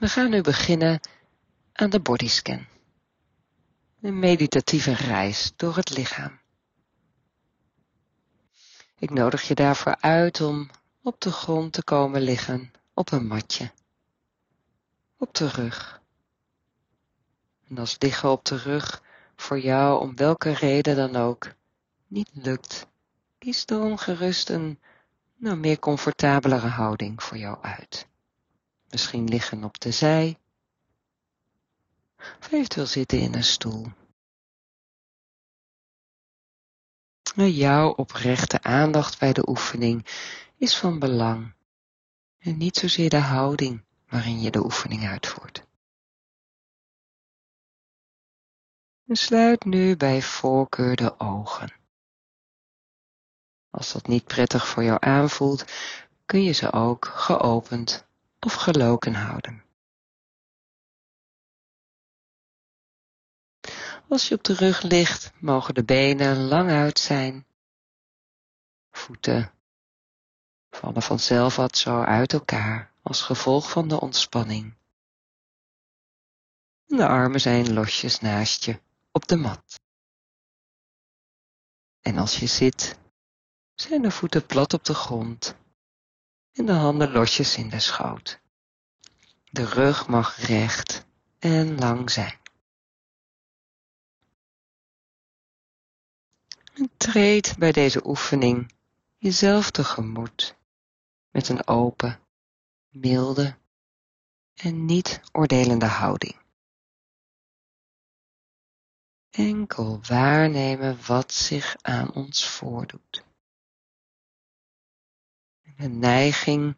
We gaan nu beginnen aan de bodyscan. Een meditatieve reis door het lichaam. Ik nodig je daarvoor uit om op de grond te komen liggen op een matje. Op de rug. En als liggen op de rug voor jou om welke reden dan ook niet lukt, kies dan gerust een nou, meer comfortabelere houding voor jou uit. Misschien liggen op de zij, of eventueel zitten in een stoel. Jouw oprechte aandacht bij de oefening is van belang en niet zozeer de houding waarin je de oefening uitvoert. En sluit nu bij voorkeur de ogen. Als dat niet prettig voor jou aanvoelt, kun je ze ook geopend geloken houden. Als je op de rug ligt, mogen de benen lang uit zijn. Voeten vallen vanzelf wat zo uit elkaar als gevolg van de ontspanning. de armen zijn losjes naast je op de mat. En als je zit, zijn de voeten plat op de grond en de handen losjes in de schoot. De rug mag recht en lang zijn. En treed bij deze oefening jezelf tegemoet met een open, milde en niet oordelende houding. Enkel waarnemen wat zich aan ons voordoet. De neiging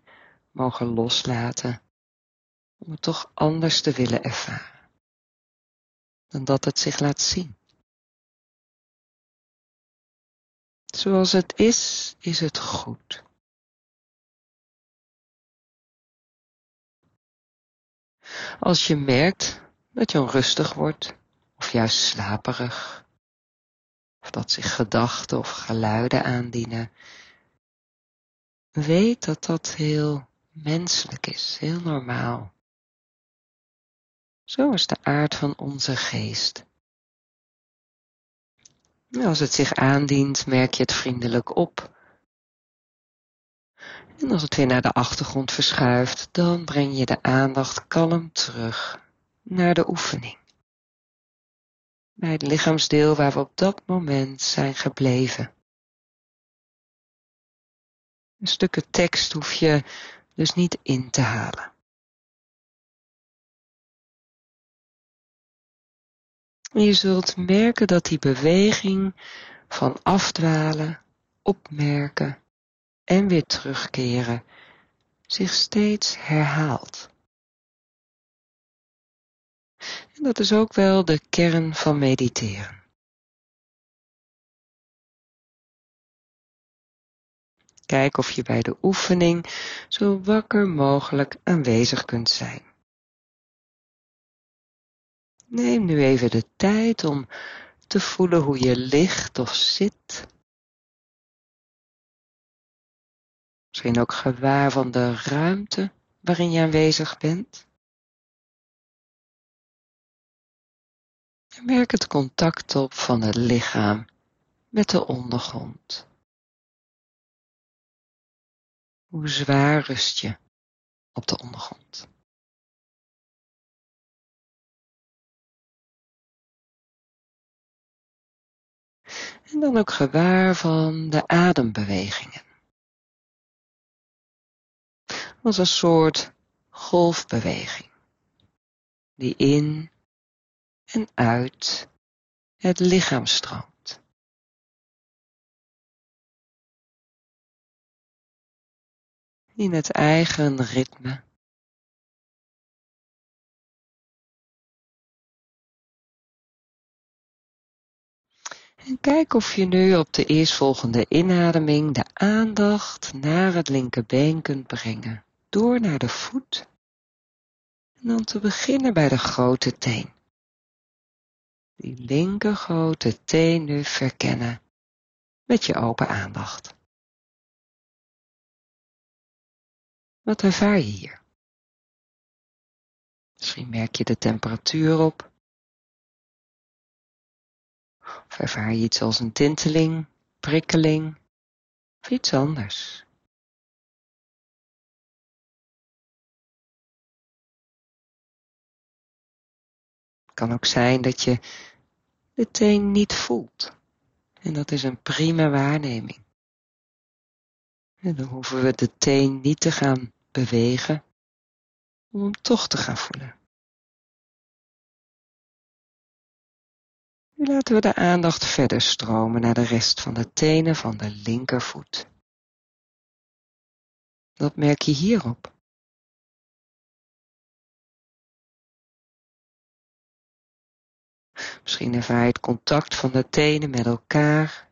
mogen loslaten om het toch anders te willen ervaren dan dat het zich laat zien. Zoals het is, is het goed. Als je merkt dat je onrustig wordt of juist slaperig, of dat zich gedachten of geluiden aandienen, weet dat dat heel menselijk is, heel normaal. Zo is de aard van onze geest. Als het zich aandient, merk je het vriendelijk op. En als het weer naar de achtergrond verschuift, dan breng je de aandacht kalm terug naar de oefening. Bij het lichaamsdeel waar we op dat moment zijn gebleven. Een stukken tekst hoef je dus niet in te halen. je zult merken dat die beweging van afdwalen, opmerken en weer terugkeren zich steeds herhaalt. En dat is ook wel de kern van mediteren. Kijk of je bij de oefening zo wakker mogelijk aanwezig kunt zijn. Neem nu even de tijd om te voelen hoe je ligt of zit. Misschien ook gewaar van de ruimte waarin je aanwezig bent. merk het contact op van het lichaam met de ondergrond. Hoe zwaar rust je op de ondergrond? En dan ook gewaar van de adembewegingen. Als een soort golfbeweging die in en uit het lichaam stroomt. In het eigen ritme. En kijk of je nu op de eerstvolgende inademing de aandacht naar het linkerbeen kunt brengen. Door naar de voet. En dan te beginnen bij de grote teen. Die linker grote teen nu verkennen met je open aandacht. Wat ervaar je hier? Misschien merk je de temperatuur op. Of ervaar je iets als een tinteling, prikkeling of iets anders. Het kan ook zijn dat je de teen niet voelt. En dat is een prima waarneming. En dan hoeven we de teen niet te gaan bewegen om hem toch te gaan voelen. Nu laten we de aandacht verder stromen naar de rest van de tenen van de linkervoet. Wat merk je hierop? Misschien ervaar je het contact van de tenen met elkaar.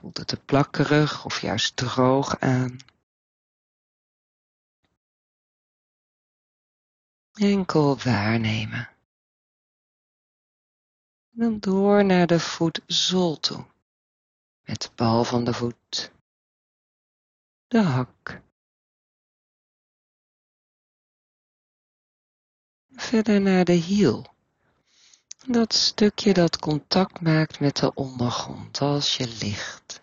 Voelt het te plakkerig of juist droog aan? Enkel waarnemen. Dan door naar de voet zool toe. Met de bal van de voet. De hak. Verder naar de hiel. Dat stukje dat contact maakt met de ondergrond als je ligt.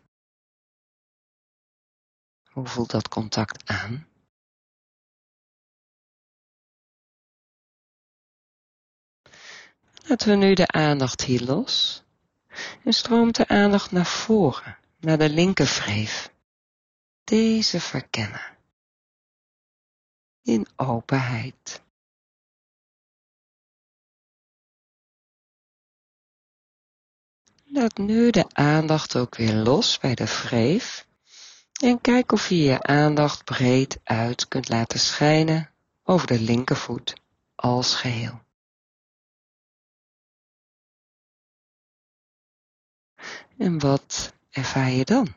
Hoe voelt dat contact aan? Laten we nu de aandacht hier los en stroomt de aandacht naar voren, naar de linkervreef. Deze verkennen. In openheid. Laat nu de aandacht ook weer los bij de wreef en kijk of je je aandacht breed uit kunt laten schijnen over de linkervoet als geheel. En wat ervaar je dan?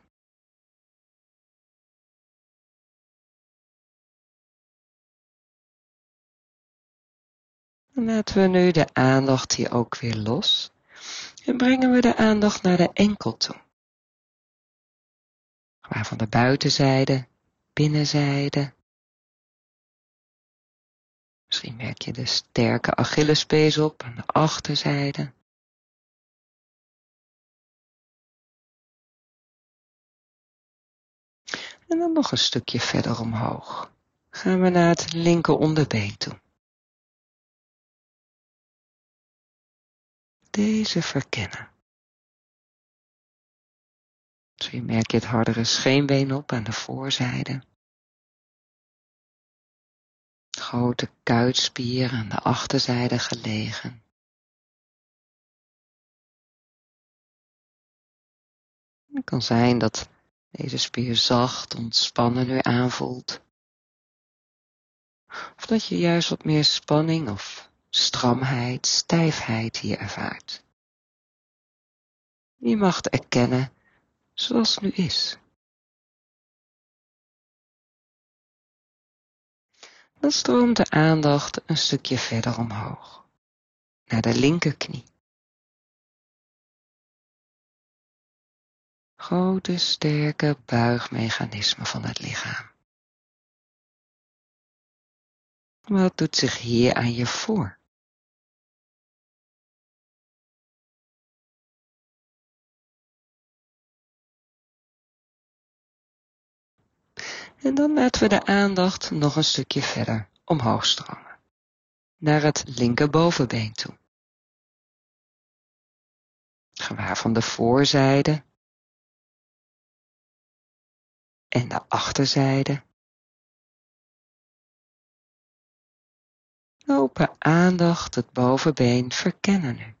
Laten we nu de aandacht hier ook weer los en brengen we de aandacht naar de enkel toe. Waarvan de buitenzijde, binnenzijde. Misschien merk je de sterke Achillespees op aan de achterzijde. En dan nog een stukje verder omhoog. Gaan we naar het linker onderbeen toe. Deze verkennen. Misschien merk je het hardere scheenbeen op aan de voorzijde. Grote kuitspier aan de achterzijde gelegen. Het kan zijn dat deze spier zacht ontspannen nu aanvoelt. Of dat je juist wat meer spanning of stramheid, stijfheid hier ervaart. Je mag het erkennen zoals het nu is. Dan stroomt de aandacht een stukje verder omhoog, naar de linkerknie. grote sterke buigmechanismen van het lichaam. Wat doet zich hier aan je voor? En dan laten we de aandacht nog een stukje verder omhoog stromen, naar het linkerbovenbeen toe. Gewaar van de voorzijde en de achterzijde. Open aandacht het bovenbeen verkennen nu.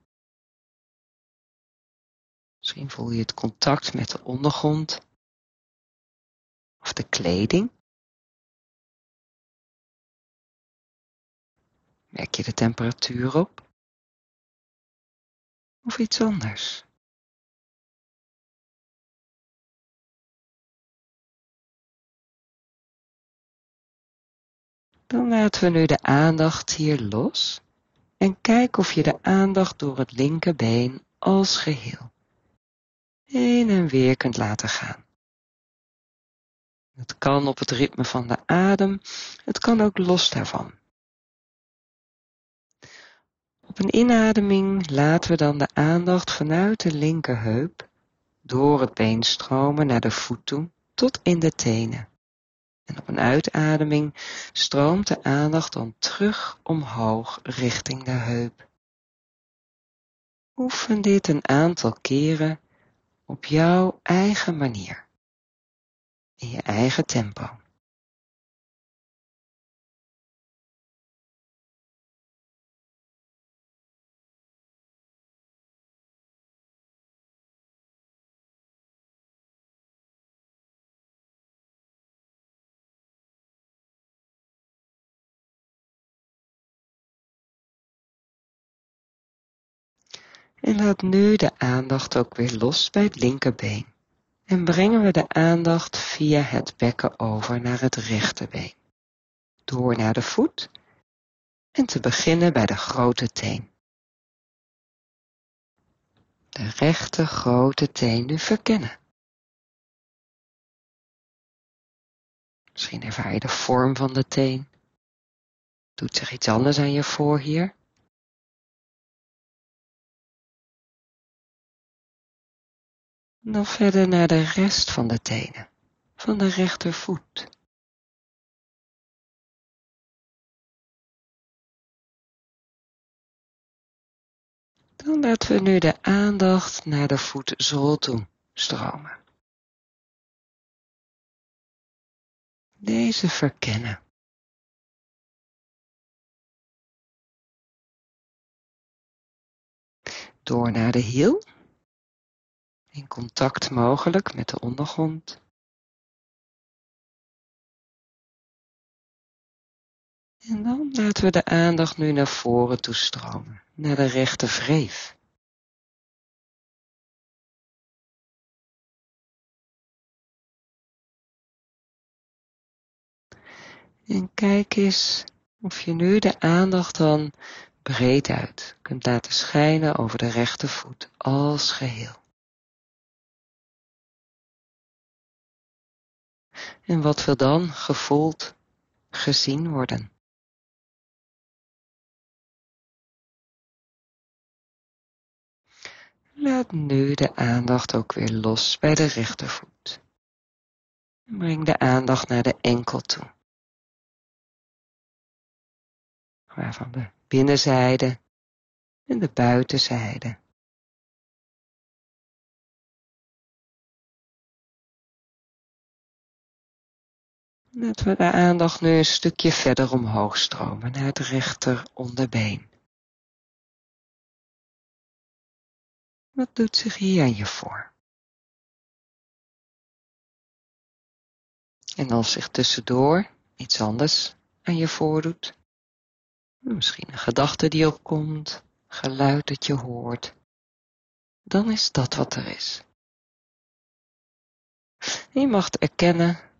Misschien voel je het contact met de ondergrond of de kleding. Merk je de temperatuur op? Of iets anders? Dan laten we nu de aandacht hier los en kijk of je de aandacht door het linkerbeen als geheel heen en weer kunt laten gaan. Het kan op het ritme van de adem, het kan ook los daarvan. Op een inademing laten we dan de aandacht vanuit de linkerheup door het been stromen naar de voet toe tot in de tenen. En op een uitademing stroomt de aandacht dan terug omhoog richting de heup. Oefen dit een aantal keren op jouw eigen manier, in je eigen tempo. En laat nu de aandacht ook weer los bij het linkerbeen. En brengen we de aandacht via het bekken over naar het rechterbeen. Door naar de voet en te beginnen bij de grote teen. De rechte grote teen nu verkennen. Misschien ervaar je de vorm van de teen. Doet zich iets anders aan je voor hier? Dan verder naar de rest van de tenen, van de rechtervoet. Dan laten we nu de aandacht naar de voetzool toe stromen. Deze verkennen. Door naar de hiel in contact mogelijk met de ondergrond. En dan laten we de aandacht nu naar voren toestromen, naar de rechte wreef. En kijk eens of je nu de aandacht dan breed uit kunt laten schijnen over de rechtervoet als geheel. En wat wil dan gevoeld, gezien worden? Laat nu de aandacht ook weer los bij de rechtervoet. Breng de aandacht naar de enkel toe. Waarvan de binnenzijde en de buitenzijde Laten we de aandacht nu een stukje verder omhoog stromen naar het rechter onderbeen. Wat doet zich hier aan je voor? En als zich tussendoor iets anders aan je voordoet, misschien een gedachte die opkomt, geluid dat je hoort, dan is dat wat er is. je mag erkennen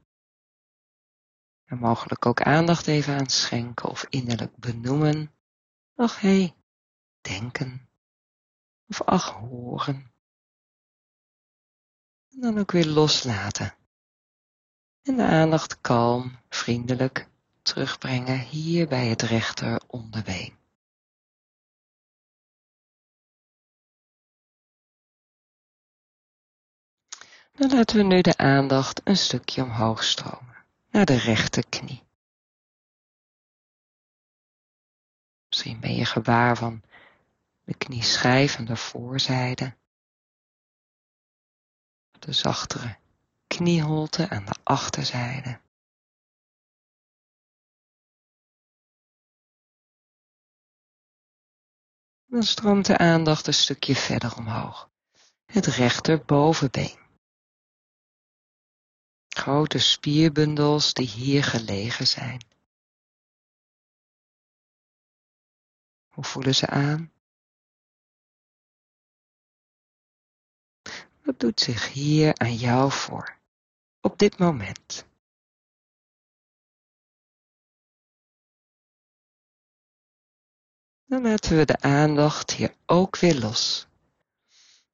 er mogelijk ook aandacht even aan schenken of innerlijk benoemen. Ach hé, hey, denken. Of ach horen. En dan ook weer loslaten. En de aandacht kalm, vriendelijk terugbrengen hier bij het rechter onderbeen. Dan laten we nu de aandacht een stukje omhoog stromen naar de rechterknie. Misschien ben je gewaar van de knieschijf aan de voorzijde, de zachtere knieholte aan de achterzijde. Dan stroomt de aandacht een stukje verder omhoog. Het rechter bovenbeen grote spierbundels die hier gelegen zijn. Hoe voelen ze aan? Wat doet zich hier aan jou voor, op dit moment? Dan laten we de aandacht hier ook weer los.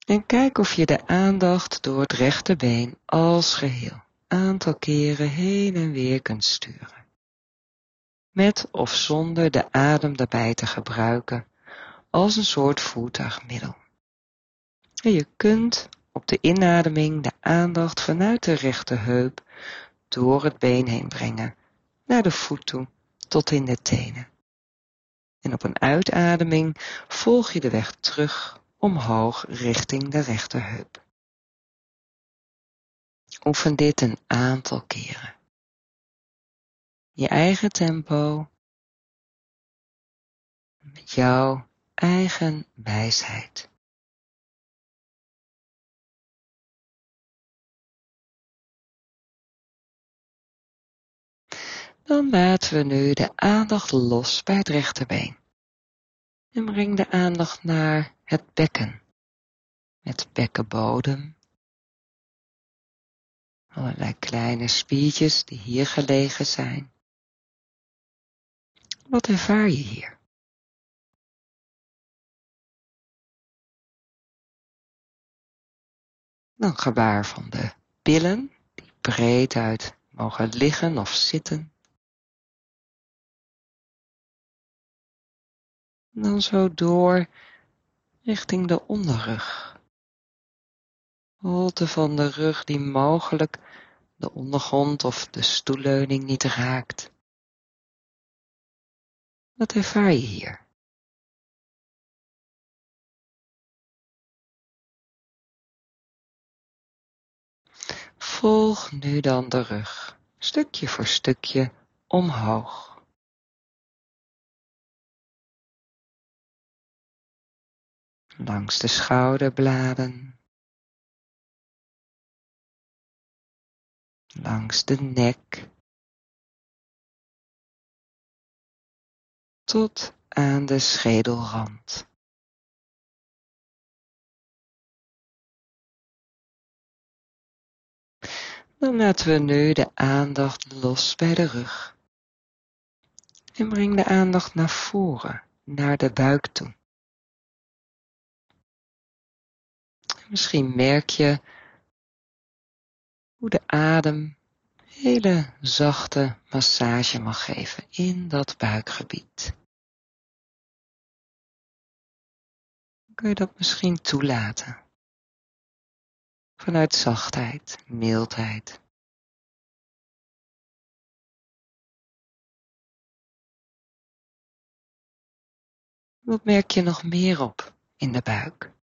En kijk of je de aandacht door het rechterbeen als geheel aantal keren heen en weer kunt sturen. Met of zonder de adem daarbij te gebruiken als een soort voertuigmiddel. En je kunt op de inademing de aandacht vanuit de rechterheup door het been heen brengen, naar de voet toe, tot in de tenen. En op een uitademing volg je de weg terug omhoog richting de rechterheup. Oefen dit een aantal keren. Je eigen tempo, met jouw eigen wijsheid. Dan laten we nu de aandacht los bij het rechterbeen. En breng de aandacht naar het bekken. Met bekkenbodem. Allerlei kleine spiertjes die hier gelegen zijn. Wat ervaar je hier? Dan gebaar van de billen, die breed uit mogen liggen of zitten. dan zo door richting de onderrug. Holte van de rug die mogelijk de ondergrond of de stoelleuning niet raakt. Wat ervaar je hier? Volg nu dan de rug, stukje voor stukje omhoog. langs de schouderbladen, langs de nek, tot aan de schedelrand. Dan laten we nu de aandacht los bij de rug. En breng de aandacht naar voren, naar de buik toe. Misschien merk je hoe de adem hele zachte massage mag geven in dat buikgebied. Kun je dat misschien toelaten? Vanuit zachtheid, mildheid. Wat merk je nog meer op in de buik?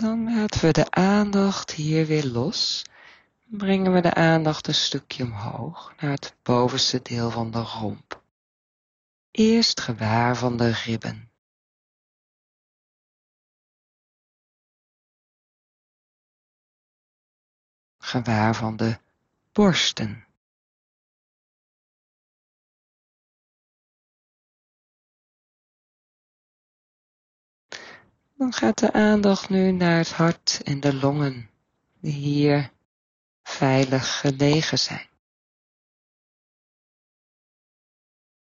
Dan laten we de aandacht hier weer los. Brengen we de aandacht een stukje omhoog naar het bovenste deel van de romp. Eerst gewaar van de ribben. Gewaar van de borsten. Dan gaat de aandacht nu naar het hart en de longen, die hier veilig gelegen zijn.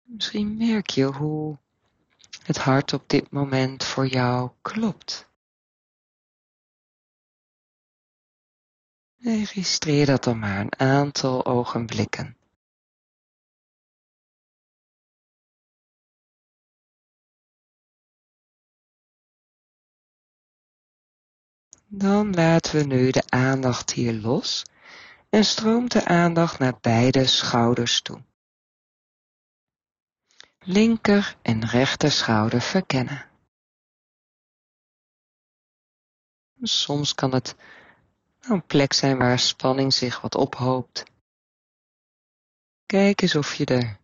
Misschien merk je hoe het hart op dit moment voor jou klopt. Registreer dat dan maar een aantal ogenblikken. Dan laten we nu de aandacht hier los en stroomt de aandacht naar beide schouders toe. Linker en rechter schouder verkennen. Soms kan het een plek zijn waar spanning zich wat ophoopt. Kijk eens of je er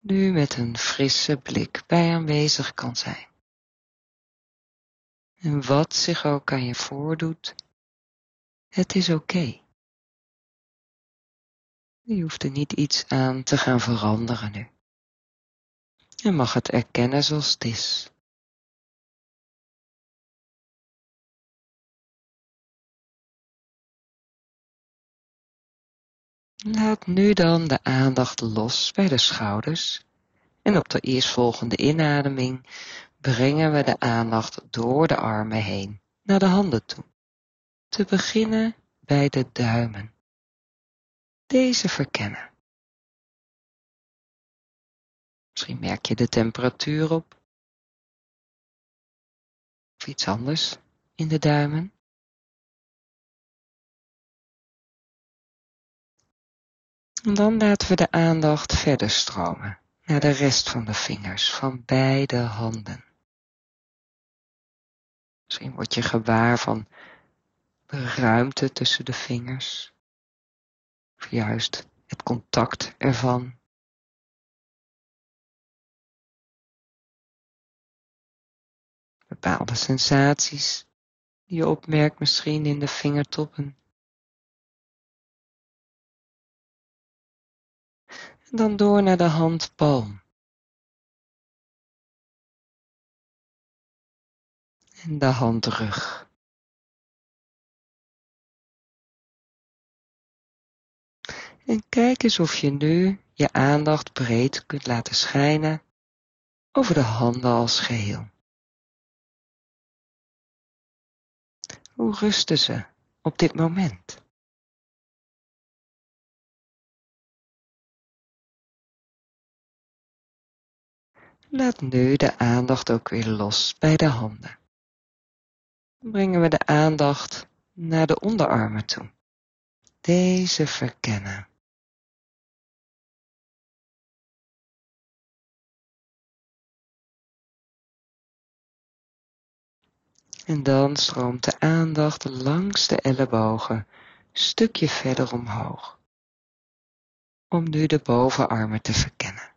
nu met een frisse blik bij aanwezig kan zijn. En wat zich ook aan je voordoet, het is oké. Je hoeft er niet iets aan te gaan veranderen nu. Je mag het erkennen zoals het is. Laat nu dan de aandacht los bij de schouders en op de eerstvolgende inademing brengen we de aandacht door de armen heen naar de handen toe. te beginnen bij de duimen. Deze verkennen. Misschien merk je de temperatuur op. Of iets anders in de duimen. En dan laten we de aandacht verder stromen naar de rest van de vingers van beide handen. Misschien word je gewaar van de ruimte tussen de vingers, of juist het contact ervan. Bepaalde sensaties die je opmerkt misschien in de vingertoppen. En dan door naar de handpalm. En de handrug. En kijk eens of je nu je aandacht breed kunt laten schijnen over de handen als geheel. Hoe rusten ze op dit moment? Laat nu de aandacht ook weer los bij de handen. Brengen we de aandacht naar de onderarmen toe. Deze verkennen. En dan stroomt de aandacht langs de ellebogen stukje verder omhoog. Om nu de bovenarmen te verkennen.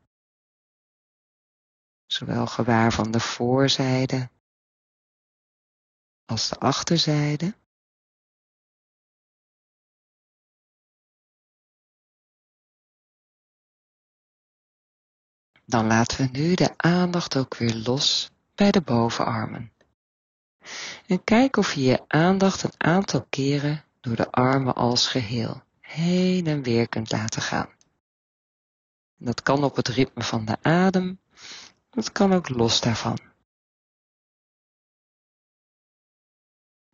Zowel gewaar van de voorzijde als de achterzijde. Dan laten we nu de aandacht ook weer los bij de bovenarmen. En kijk of je je aandacht een aantal keren door de armen als geheel heen en weer kunt laten gaan. dat kan op het ritme van de adem, dat kan ook los daarvan.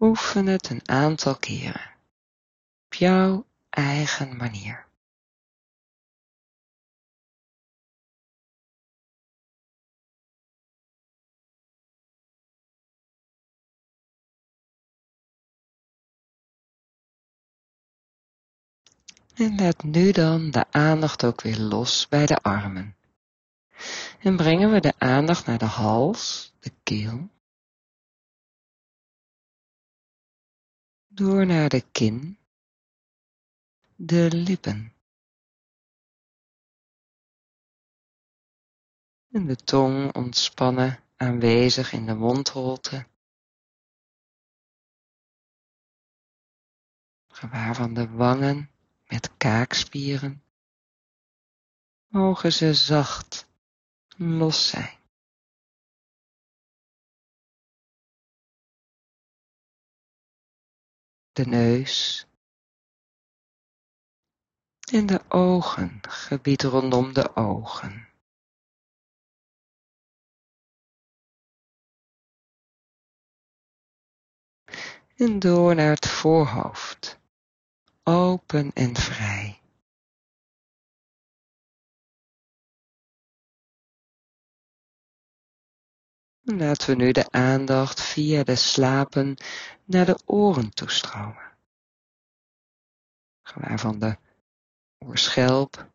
Oefen het een aantal keren, op jouw eigen manier. En laat nu dan de aandacht ook weer los bij de armen. En brengen we de aandacht naar de hals, de keel, door naar de kin, de lippen. En de tong ontspannen aanwezig in de mondholte. Gewaar van de wangen met kaakspieren, mogen ze zacht los zijn. De neus en de ogen, gebied rondom de ogen. En door naar het voorhoofd open en vrij. Laten we nu de aandacht via de slapen naar de oren toestromen. Gewaar van de oorschelp,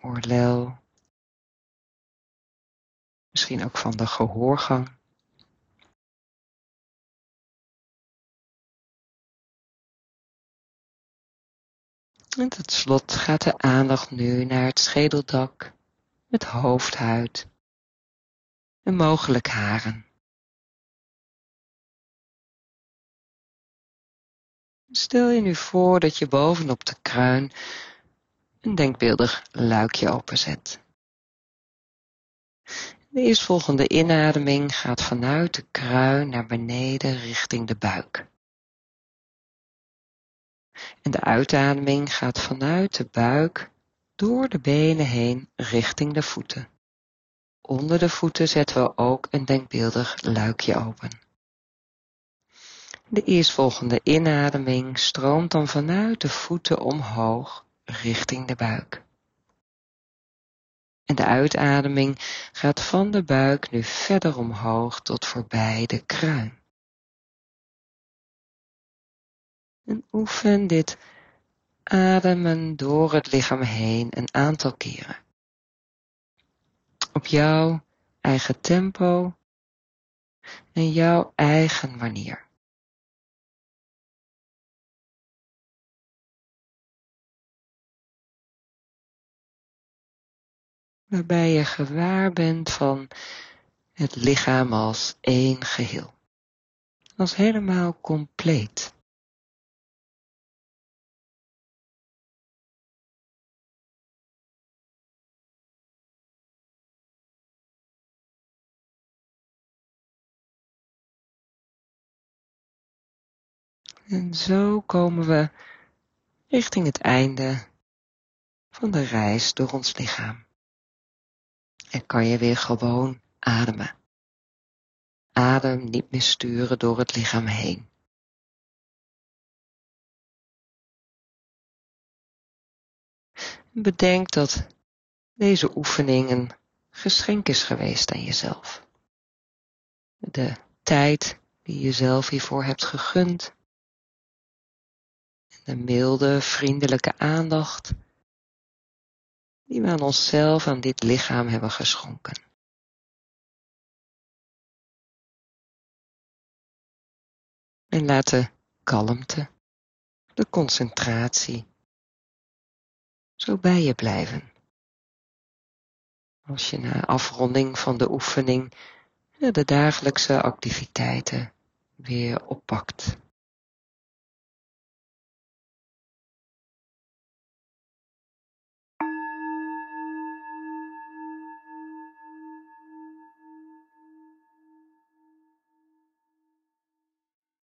oorlel, misschien ook van de gehoorgang. En tot slot gaat de aandacht nu naar het schedeldak, het hoofdhuid mogelijk haren. Stel je nu voor dat je bovenop de kruin een denkbeeldig luikje openzet. De eerstvolgende inademing gaat vanuit de kruin naar beneden richting de buik. En de uitademing gaat vanuit de buik door de benen heen richting de voeten. Onder de voeten zetten we ook een denkbeeldig luikje open. De eerstvolgende inademing stroomt dan vanuit de voeten omhoog richting de buik. En de uitademing gaat van de buik nu verder omhoog tot voorbij de kruin. En oefen dit ademen door het lichaam heen een aantal keren. Op jouw eigen tempo en jouw eigen manier. Waarbij je gewaar bent van het lichaam als één geheel. Als helemaal compleet. En zo komen we richting het einde van de reis door ons lichaam. En kan je weer gewoon ademen. Adem niet meer sturen door het lichaam heen. Bedenk dat deze oefening een geschenk is geweest aan jezelf. De tijd die je zelf hiervoor hebt gegund de milde, vriendelijke aandacht die we aan onszelf, aan dit lichaam hebben geschonken. En laat de kalmte, de concentratie zo bij je blijven. Als je na afronding van de oefening de dagelijkse activiteiten weer oppakt.